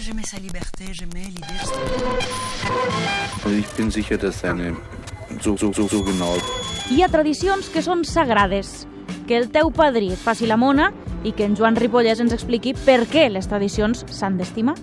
J'aimais sa liberté, j'aimais l'idée ich bin sicher, dass seine so, so, so, so genau Hi ha tradicions que són sagrades. Que el teu padrí et faci la mona i que en Joan Ripollès ens expliqui per què les tradicions s'han d'estimar.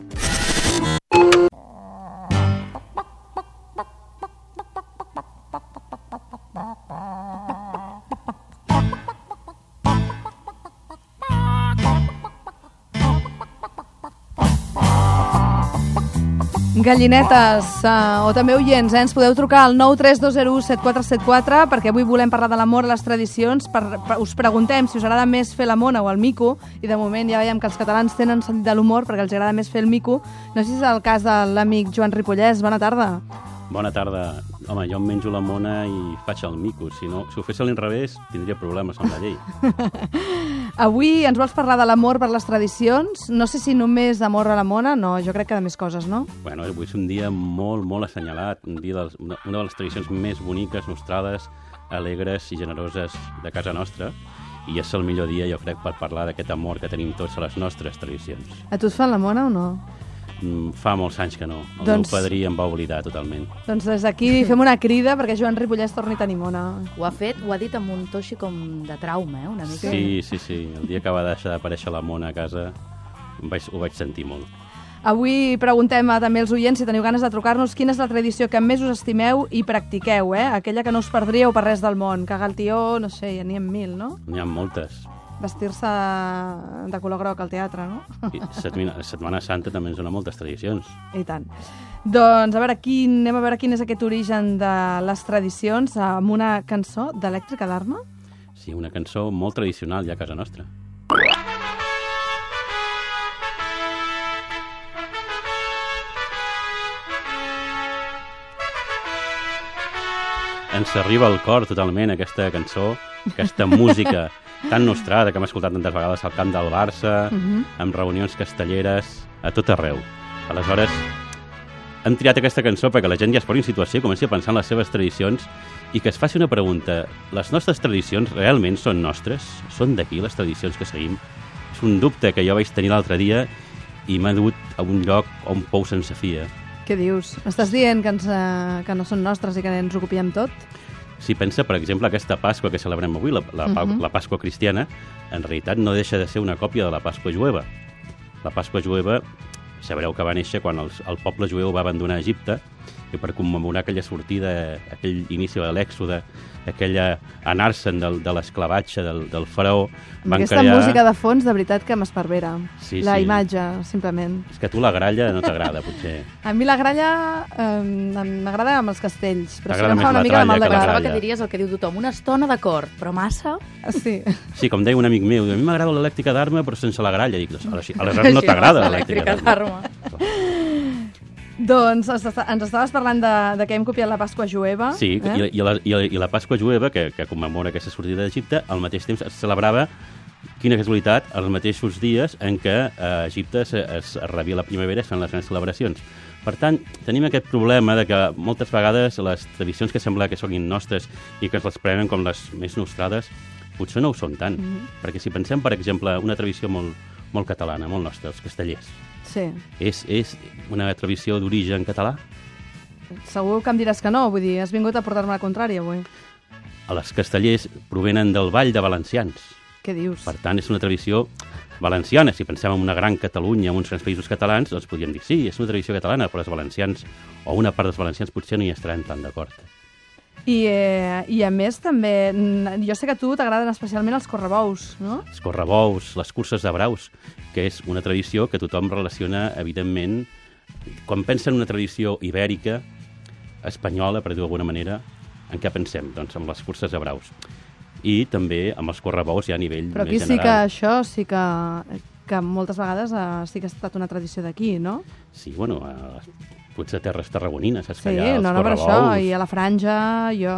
Gallinetes, uh, o també oients, eh? ens podeu trucar al 932017474 perquè avui volem parlar de l'amor, les tradicions, per, per, us preguntem si us agrada més fer la mona o el mico, i de moment ja veiem que els catalans tenen sentit de l'humor perquè els agrada més fer el mico. No sé si és el cas de l'amic Joan Ripollès. Bona tarda. Bona tarda. Home, jo em menjo la mona i faig el mico. Si, no, si ho fes a l'inrevés, tindria problemes amb la llei. Avui ens vols parlar de l'amor per les tradicions. No sé si només d'amor a la mona, no, jo crec que de més coses, no? Bueno, avui és un dia molt, molt assenyalat, un dia dels, una, una de les tradicions més boniques, nostrades, alegres i generoses de casa nostra, i és el millor dia, jo crec, per parlar d'aquest amor que tenim tots a les nostres tradicions. A tu et fan la mona o no? Mm, Fa molts anys que no. El Doncs- meu padrí em va oblidar totalment. Doncs des d'aquí fem una crida perquè Joan Ripollès torni a tenir mona. Ho ha fet, ho ha dit amb un to així com de trauma, eh, una mica. Sí, sí, sí. El dia que va deixar d'aparèixer la mona a casa em vaig, ho vaig sentir molt. Avui preguntem a també els oients si teniu ganes de trucar-nos quina és la tradició que més us estimeu i practiqueu, eh? Aquella que no us perdríeu per res del món. Cagar el tió, no sé, ja n'hi ha mil, no? N'hi ha moltes. Vestir-se de color groc al teatre, no? I Setmana, Setmana Santa també ens dona moltes tradicions. I tant. Doncs a veure, quin, anem a veure quin és aquest origen de les tradicions amb una cançó d'Elèctrica d'Arma. Sí, una cançó molt tradicional ja a casa nostra. Ens arriba al cor totalment aquesta cançó, aquesta música tan nostrada que hem escoltat tantes vegades al camp del Barça, amb reunions castelleres, a tot arreu. Aleshores, hem triat aquesta cançó perquè la gent ja es posi en situació i comenci a pensar en les seves tradicions i que es faci una pregunta. Les nostres tradicions realment són nostres? Són d'aquí les tradicions que seguim? És un dubte que jo vaig tenir l'altre dia i m'ha dut a un lloc on pou sense fia. Què dius? M'estàs dient que, ens, eh, que no són nostres i que ens ocupiem tot? Si pensa, per exemple, aquesta Pasqua que celebrem avui, la, la, uh -huh. la Pasqua cristiana, en realitat no deixa de ser una còpia de la Pasqua jueva. La Pasqua jueva, sabreu que va néixer quan els, el poble jueu va abandonar Egipte i per commemorar aquella sortida, aquell inici de l'èxode, aquella anar-se'n del, de l'esclavatge del, del faraó, van aquesta crear... música de fons, de veritat que m'esparvera. Sí, la sí. imatge, simplement. És que a tu la gralla no t'agrada, potser. A mi la gralla eh, m'agrada amb els castells, però em més fa una mica de mal de gralla. que diries el que diu tothom. Una estona d'acord, però massa... Sí. Sí, com deia un amic meu, a mi m'agrada l'elèctrica d'arma però sense la gralla. Dic, "Doncs, aleshores no t'agrada l'elèctrica d'arma. Doncs ens, estaves parlant de, de que hem copiat la Pasqua jueva. Sí, eh? i, i, la, i, la, i la Pasqua jueva, que, que commemora aquesta sortida d'Egipte, al mateix temps es celebrava, quina casualitat, els mateixos dies en què a Egipte es, es rebia la primavera i es fan les grans celebracions. Per tant, tenim aquest problema de que moltes vegades les tradicions que sembla que siguin nostres i que ens les prenen com les més nostrades, potser no ho són tant. Mm -hmm. Perquè si pensem, per exemple, una tradició molt, molt catalana, molt nostra, els castellers, Sí. és, és una tradició d'origen català? Segur que em diràs que no, vull dir, has vingut a portar-me la contrària avui. Els castellers provenen del Vall de Valencians. Què dius? Per tant, és una tradició valenciana. Si pensem en una gran Catalunya, en uns grans països catalans, doncs podríem dir, sí, és una tradició catalana, però els valencians, o una part dels valencians, potser no hi estaran tan d'acord. I, eh, I a més també, jo sé que a tu t'agraden especialment els correbous, no? Els correbous, les curses de braus, que és una tradició que tothom relaciona, evidentment, quan pensa en una tradició ibèrica, espanyola, per dir-ho d'alguna manera, en què pensem? Doncs amb les curses de braus. I també amb els correbous ja a nivell Però aquí més sí que general. això sí que, que moltes vegades eh, sí que ha estat una tradició d'aquí, no? Sí, bueno, les potser terres tarragonines, saps Sí, no, no per això. I a la franja jo,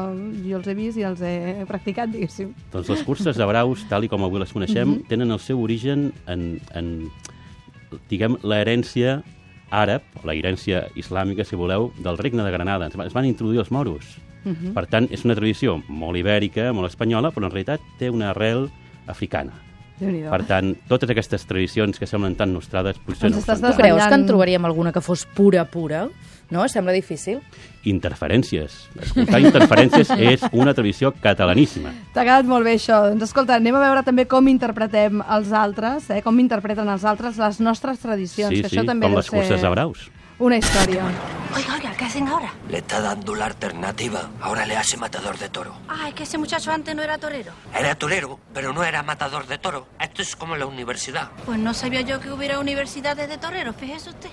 jo els he vist i els he practicat, diguéssim. Doncs les curses de braus, tal i com avui les coneixem, Mhm. tenen el seu origen en, en diguem, l'herència àrab, o la herència islàmica, si voleu, del regne de Granada. Es van- introduir els moros. Mhm. Per tant, és una tradició molt ibèrica, molt espanyola, però en realitat té una arrel africana. Per tant, totes aquestes tradicions que semblen tan nostrades potser Ens no estàs tant. creus que en trobaríem alguna que fos pura, pura? No? Sembla difícil. Interferències. Escoltar interferències és una tradició catalaníssima. T'ha quedat molt bé això. Doncs escolta, anem a veure també com interpretem els altres, eh? com interpreten els altres les nostres tradicions, Sí, que sí, això també com les curses de braus. Una història. Oiga, oiga, ¿qué hacen ahora? Le está dando la alternativa. Ahora le hace matador de toro. Ah, es que ese muchacho antes no era torero. Era torero, pero no era matador de toro. Esto es como la universidad. Pues no sabía yo que hubiera universidades de toreros, fíjese usted.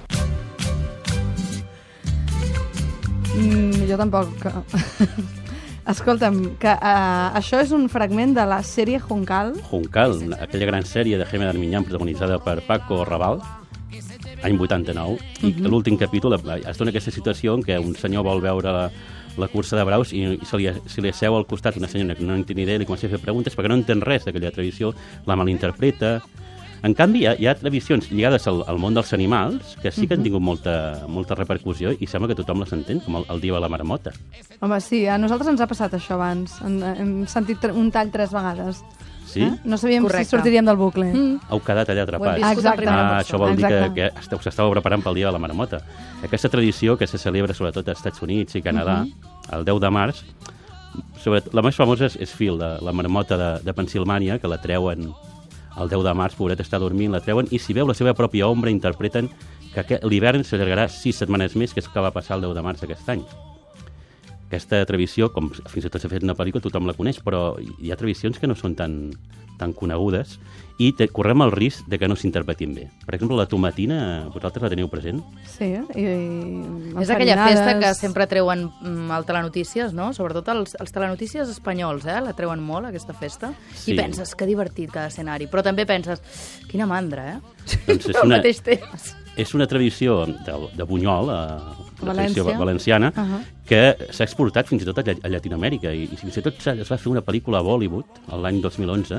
Mm, jo tampoc. Escolta'm, que uh, això és un fragment de la sèrie Juncal. Juncal, aquella gran sèrie de Jaime Darmiñán protagonitzada per Paco Raval, any 89, i l'últim capítol eh, es dona aquesta situació en què un senyor vol veure la, la cursa de braus i, i se, li, se li asseu al costat una senyora que no en té ni idea i li comença a fer preguntes perquè no entén res d'aquella tradició, la malinterpreta... En canvi, hi ha, hi ha tradicions lligades al, al món dels animals que sí que han tingut molta, molta repercussió i sembla que tothom les entén, com el, el dia de la marmota. Home, sí, a nosaltres ens ha passat això abans. En, hem sentit un tall tres vegades. Sí? Eh? No sabíem Correcte. si sortiríem del bucle. Mm. Heu quedat allà atrapats. Exacte. Ah, això vol dir que, Exacte. que esteu, us estàveu preparant pel dia de la marmota. Aquesta tradició que se celebra sobretot als Estats Units i Canadà, el 10 de març, sobretot, la més famosa és, és Phil, de, la marmota de, de Pensilvània, que la treuen el 10 de març, pobret està dormint, la treuen, i si veu la seva pròpia ombra interpreten que l'hivern s'allargarà sis setmanes més, que és el que va passar el 10 de març aquest any. Aquesta tradició, com fins i tot s'ha fet una pel·lícula, tothom la coneix, però hi ha tradicions que no són tan, tan conegudes i te, correm el risc de que no s'interpretin bé. Per exemple, la tomatina, vosaltres la teniu present? Sí, i, i És aquella festa que sempre treuen mm, al telenotícies, no? Sobretot els, els telenotícies espanyols, eh? La treuen molt, aquesta festa. Sí. I penses, que divertit cada escenari. Però també penses, quina mandra, eh? Doncs és Al una, mateix temps. És una tradició de, de Bunyol, eh, una tradició València. valenciana, Uh -huh. que s'ha exportat fins i tot a, a Llatinoamèrica i, i fins i tot es va fer una pel·lícula a Bollywood l'any 2011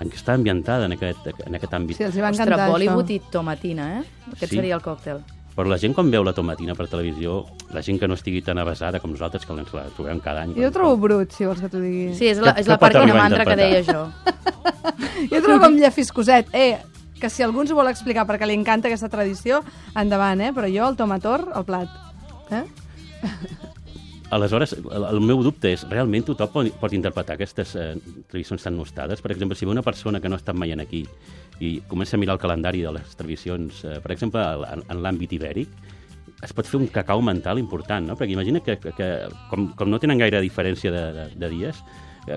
en què està ambientada en aquest, en aquest àmbit. Sí, els hi va Ostres, encantar Bollywood això. i tomatina, eh? Aquest Sí. seria el còctel. Però la gent quan veu la tomatina per televisió, la gent que no estigui tan avasada com nosaltres, que ens la trobem cada any... Jo trobo brut, si vols que t'ho digui. Sí, és la, Que- és que la part de arribar a mandra que deia jo. Jo trobo com llefiscoset. Eh, que si algú ens ho vol explicar perquè li encanta aquesta tradició, endavant, eh? Però jo, el tomator, al plat. Eh? Aleshores, el, el meu dubte és, realment tothom pot, pot interpretar aquestes eh, tradicions tan nostades? Per exemple, si ve una persona que no ha estat mai en aquí i comença a mirar el calendari de les tradicions, eh, per exemple, en, en l'àmbit ibèric, es pot fer un cacau mental important, no? Perquè imagina que, que, que com, com no tenen gaire diferència de, de, de dies,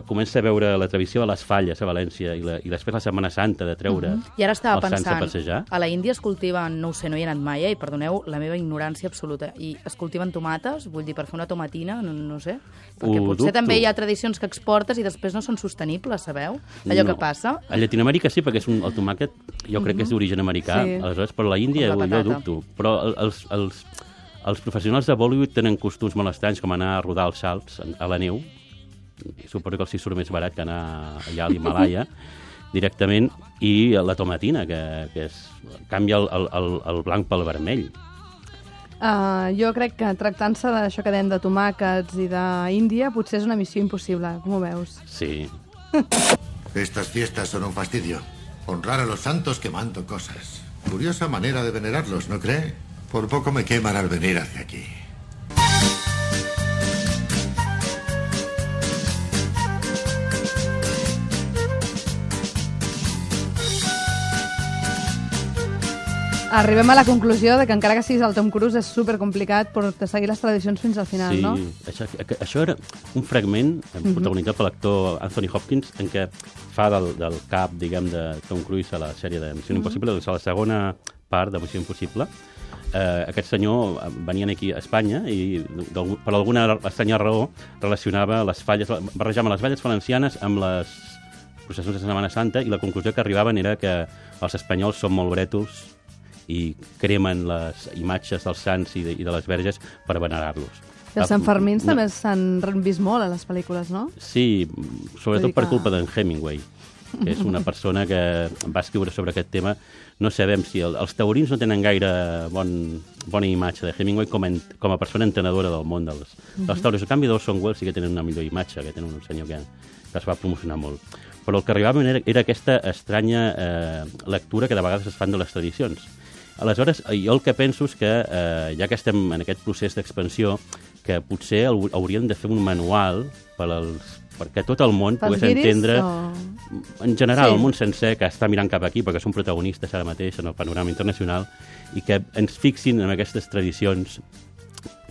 comença a veure la tradició de les falles a València i, la, i després la Setmana Santa de treure I ara estava els sants a pensant, passejar. a la Índia es cultiven, no ho sé, no hi he anat mai, eh, i perdoneu la meva ignorància absoluta, i es cultiven tomates, vull dir, per fer una tomatina, no, no sé, perquè Ho potser dubto. també hi ha tradicions que exportes i després no són sostenibles, sabeu? Allò No. que passa. A Llatinoamèrica sí, perquè és un, el tomàquet jo crec que és d'origen americà, Sí. aleshores, però a la Índia la jo, dubto. Però el- els, els, els professionals de Bollywood tenen costums molt estranys, com anar a rodar els salts a la neu, suposo que els hi surt més barat que anar allà a l'Himalaya, directament, i la tomatina, que, que és, canvia el, el, el, blanc pel vermell. Uh, jo crec que tractant-se d'això que dèiem de tomàquets i d'Índia, potser és una missió impossible, com ho veus? Sí. Estas fiestas son un fastidio. Honrar a los santos quemando cosas. Curiosa manera de venerarlos, ¿no cree? Por poco me queman al venir hacia aquí. Arribem a la conclusió de que encara que siguis el Tom Cruise és supercomplicat per seguir les tradicions fins al final, sí, no? Això, que- això era un fragment eh, protagonitzat per l'actor Anthony Hopkins en què fa del, del cap, diguem, de Tom Cruise a la sèrie de Missió Impossible, doncs a la segona part de Missió Impossible, eh, aquest senyor eh, venia aquí a Espanya i per alguna estranya raó relacionava les falles, barrejava les falles valencianes amb les processions de Setmana Santa i la conclusió que arribaven era que els espanyols són molt brètols i cremen les imatges dels sants i de, i de les verges per venerar-los. I els Sanfermins No- també s'han vist molt a les pel·lícules, no? Sí, sobretot dir per que- culpa d'en Hemingway, que és una persona que va escriure sobre aquest tema. No sabem si el, els taurins no tenen gaire bon, bona imatge de Hemingway com, en, com a persona entenedora del món dels, dels taurins. En canvi, d'Orson Welles sí que tenen una millor imatge, que tenen un senyor que, que es va promocionar molt. però el que arribaven era, era aquesta estranya eh, lectura que de vegades es fan de les tradicions. Aleshores, jo el que penso és que, eh, ja que estem en aquest procés d'expansió, que potser hau- hauríem de fer un manual per als, perquè tot el món Pels pogués guiris entendre, o- en general, Sí. el món sencer que està mirant cap aquí, perquè són protagonistes ara mateix en el panorama internacional, i que ens fixin en aquestes tradicions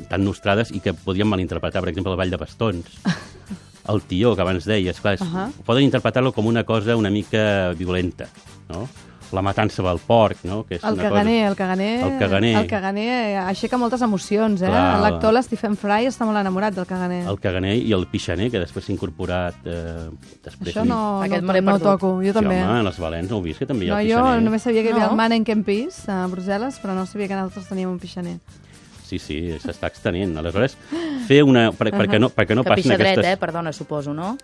tan nostrades i que podríem malinterpretar, per exemple, el ball de bastons, el tió, que abans deies, clar, és, uh. -huh. poden interpretar-lo com una cosa una mica violenta, no? La matança del porc, no? Que és El una caganer, cosa... el caganer... El caganer. El caganer aixeca moltes emocions, eh? L'actor, l'Stephen Fry, està molt enamorat del caganer. El caganer i el pixaner, que després s'ha incorporat... Eh, després Això no, Aquest no, no perdut. toco, jo també. Sí, home, en els Valents no ho vist, que també hi ha no, el jo pixaner. només sabia que hi havia No. el Manneken Pis a Brussel·les, però no sabia que nosaltres teníem un pixaner. Sí, sí, s'està extenent. Aleshores, fer una... Per, perquè no, perquè no que passin pixa dret, aquestes... eh? Perdona, suposo, no?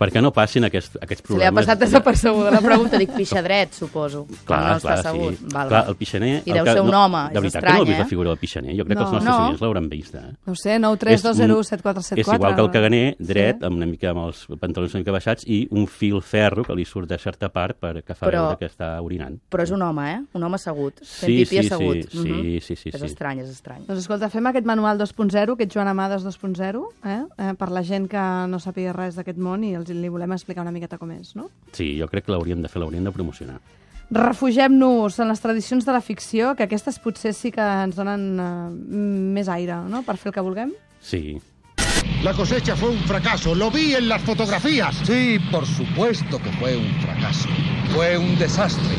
Perquè no passin aquests, aquests Se li ha problemes... passat desapercebuda la pregunta. Dic pixa dret, suposo. Clar, no clar, està segur. sí. Val, clar, el pixaner... I deu que, ser un no, home, De és veritat estrany, que no heu vist eh? la figura del pixaner. Jo crec que els No. nostres No. oients l'hauran vista. Eh? No ho sé, 9 3 2 0 7 4 7 és 4. igual que el caganer, dret, Sí. amb una mica amb els pantalons una mica baixats, i un fil ferro que li surt de certa part per que fa Però- veure que està orinant. Però és un home, eh? Un home assegut. Sí, sí, assegut. sí, Mhm. sí, sí, sí, És sí. estrany, és estrany. Doncs escolta, fem aquest manual 2.0, aquest Joan Amades 2.0, eh? eh? per la gent que no sàpiga res d'aquest món i els li volem explicar una miqueta com és, no? Sí, jo crec que l'hauríem de fer, l'hauríem de promocionar. Refugem-nos en les tradicions de la ficció, que aquestes potser sí que ens donen eh, més aire, no?, per fer el que vulguem. Sí, La cosecha fue un fracaso, lo vi en las fotografías. Sí, por supuesto que fue un fracaso. Fue un desastre.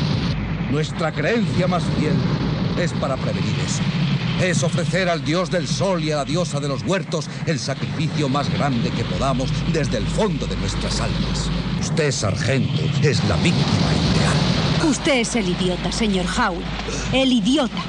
Nuestra creencia más fiel es para prevenir eso. Es ofrecer al dios del sol y a la diosa de los huertos el sacrificio más grande que podamos desde el fondo de nuestras almas. Usted, sargento, es la víctima ideal. Usted es el idiota, señor Howe. El idiota.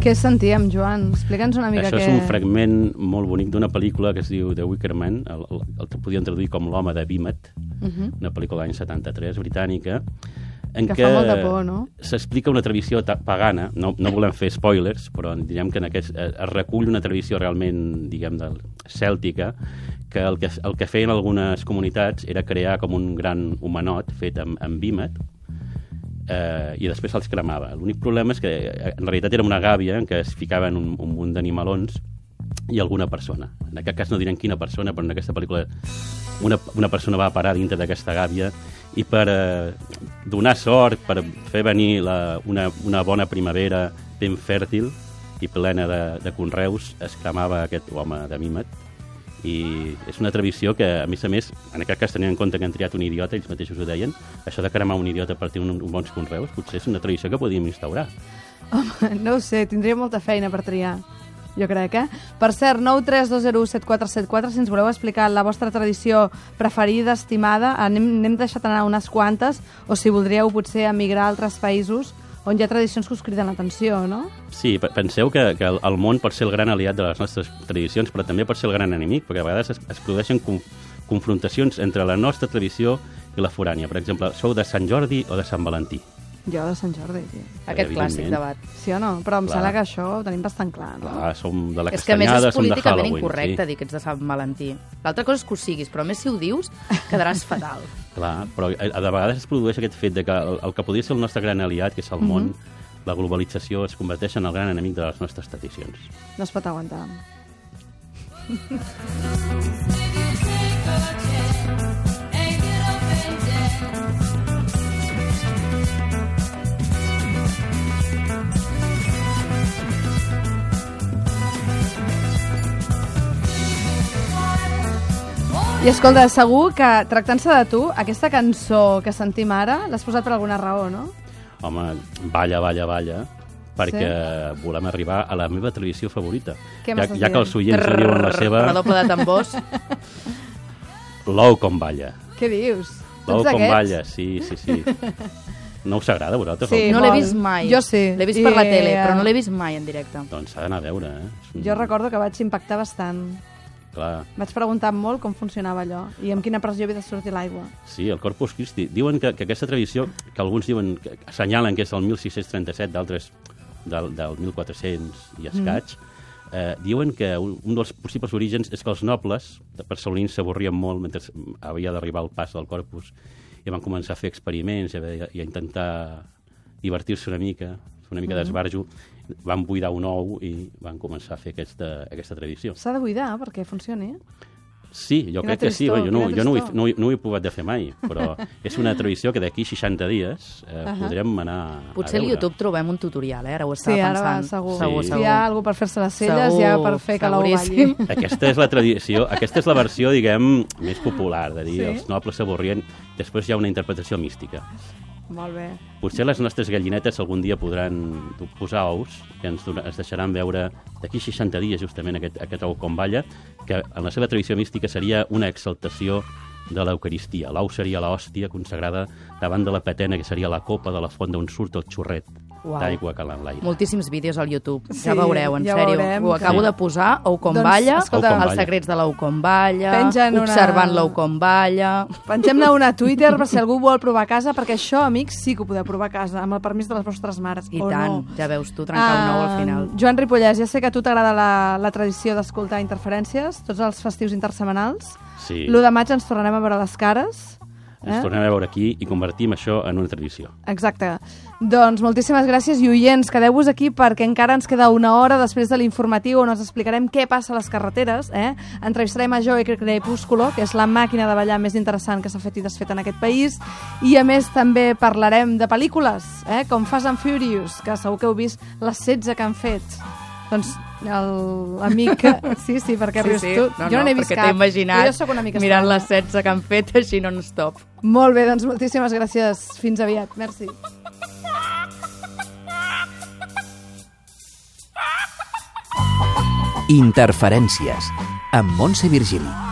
Què sentíem, Joan? Explica'ns una mica Això què... és un fragment molt bonic d'una pel·lícula que es diu The Wicker Man, el, el, el que podien traduir com L'home de Vímet, Mhm. una pel·lícula de l'any 73, britànica, en Que por, no? s'explica una tradició pagana, no, no volem fer spoilers, però direm que en aquest, eh, es recull una tradició realment, diguem, del, cèltica, que el, que el que feien algunes comunitats era crear com un gran homenot fet amb, amb vímet, eh, i després se'ls cremava. L'únic problema és que eh, en realitat era una gàbia en què es ficaven un, un munt d'animalons i alguna persona. En aquest cas no direm quina persona, però en aquesta pel·lícula una, una persona va parar dintre d'aquesta gàbia i per eh, donar sort, per fer venir la, una, una bona primavera ben fèrtil i plena de, de conreus, es cremava aquest home de Mimet i és una tradició que, a més a més, en aquest cas tenint en compte que han triat un idiota, ells mateixos ho deien, això de cremar un idiota per tenir un, un bons conreus, potser és una tradició que podíem instaurar. Home, no sé, tindria molta feina per triar. Jo crec, eh? Per cert, 932017474, si ens voleu explicar la vostra tradició preferida, estimada, n'hem deixat anar unes quantes, o si voldríeu potser emigrar a altres països on hi ha tradicions que us criden l'atenció, no? Sí, pe- penseu que, que el, món pot ser el gran aliat de les nostres tradicions, però també pot ser el gran enemic, perquè a vegades es, es produeixen conf, confrontacions entre la nostra tradició i la forània. Per exemple, sou de Sant Jordi o de Sant Valentí? Jo de Sant Jordi, sí. Aquest clàssic debat. Sí o no? Però em Clar. sembla que això ho tenim bastant clar, no? Clar, som de la És que a més castanyada, és políticament incorrecte sí. dir que ets de Sant Valentí. L'altra cosa és que ho siguis, però a més si ho dius quedaràs fatal. Clar, però a, a de vegades es produeix aquest fet de que el, el que podria ser el nostre gran aliat, que és el món, la globalització, es converteix en el gran enemic de les nostres tradicions. No es pot aguantar. I escolta, segur que, tractant-se de tu, aquesta cançó que sentim ara l'has posat per alguna raó, no? Home, balla, balla, balla, perquè volem arribar a la meva tradició favorita. Què ja, ja que els oients no diuen la seva... Redoble de tambors. L'ou com balla. Què dius? L'ou com balla, sí, sí, sí. No us agrada a vosaltres? Sí, No l'he vist mai. Jo sí. L'he vist per la I, tele, però no l'he vist mai en directe. Doncs s'ha d'anar a veure, eh? Un- Jo recordo que vaig impactar bastant. Clar, Vaig preguntar molt com funcionava allò i amb quina pressió havia de sortir l'aigua. sí, el Corpus Christi. Diuen que, que aquesta tradició, que alguns diuen, que assenyalen que és el 1637, d'altres del, del 1400 i escaig, Eh, diuen que un, un dels possibles orígens és que els nobles barcelonins s'avorrien molt mentre havia d'arribar el pas del Corpus i van començar a fer experiments i a, i a intentar divertir-se una mica, fer una mica Mhm. d'esbarjo, van buidar un ou i van començar a fer aquesta, aquesta tradició. S'ha de buidar perquè funcioni. Sí, jo Quina crec que sí, tristor, jo no, jo no, ho he, tristor. no, no ho he provat de fer mai, però és una tradició que d'aquí 60 dies eh, Ahà. podrem anar Potser a veure. YouTube trobem un tutorial, eh? Ara ho Sí, estava ara va, pensant. segur. segur, Sí. segur. Si hi ha algú per fer-se les celles, Segur, ja per fer que l'ou balli. Aquesta és la tradició, aquesta és la versió, diguem, més popular, de dir Sí? els nobles s'avorrien. Després hi ha una interpretació mística. Molt bé. Potser les nostres gallinetes algun dia podran posar ous, que ens, dona- ens deixaran veure d'aquí 60 dies justament aquest, aquest ou com balla, que en la seva tradició mística seria una exaltació de l'Eucaristia. L'ou seria l'hòstia consagrada davant de la patena, que seria la copa de la font d'on surt el xorret. D'aigua que l'enlaire. Moltíssims vídeos al YouTube. Sí, ja veureu, en ja sèrio. veurem Ho acabo que- de posar, ou com Doncs, balla, escolta, Ou com els balla. secrets de l'ou com balla, Pengen una- observant l'ou com balla... Pengem-ne una a Twitter per si algú vol provar a casa, perquè això, amics, sí que ho podeu provar a casa, amb el permís de les vostres mares. I o tant, no. ja veus tu, trencar un ou al final. Ah, Joan Ripollès, ja sé que a tu t'agrada la, la tradició d'escoltar interferències, tots els festius intersetmanals. Sí. L'1 de maig ens tornarem a veure les cares. Ens Eh? tornem a veure aquí i convertim això en una tradició. Exacte. Doncs moltíssimes gràcies i oients, quedeu-vos aquí perquè encara ens queda una hora després de l'informatiu on us explicarem què passa a les carreteres. Eh? Entrevistarem a Joe Crepúsculo, que és la màquina de ballar més interessant que s'ha fet i desfet en aquest país. I a més també parlarem de pel·lícules, eh? com Fast and Furious, que segur que heu vist les 16 que han fet. Doncs l'amic... que- Sí, sí, perquè rius tu. No, jo no n'he vist cap. t'he imaginat Jo soc una mica mirant les 16 que han fet així non-stop. Molt bé, doncs moltíssimes gràcies. Fins aviat. Merci. Interferències amb Montse Virgili.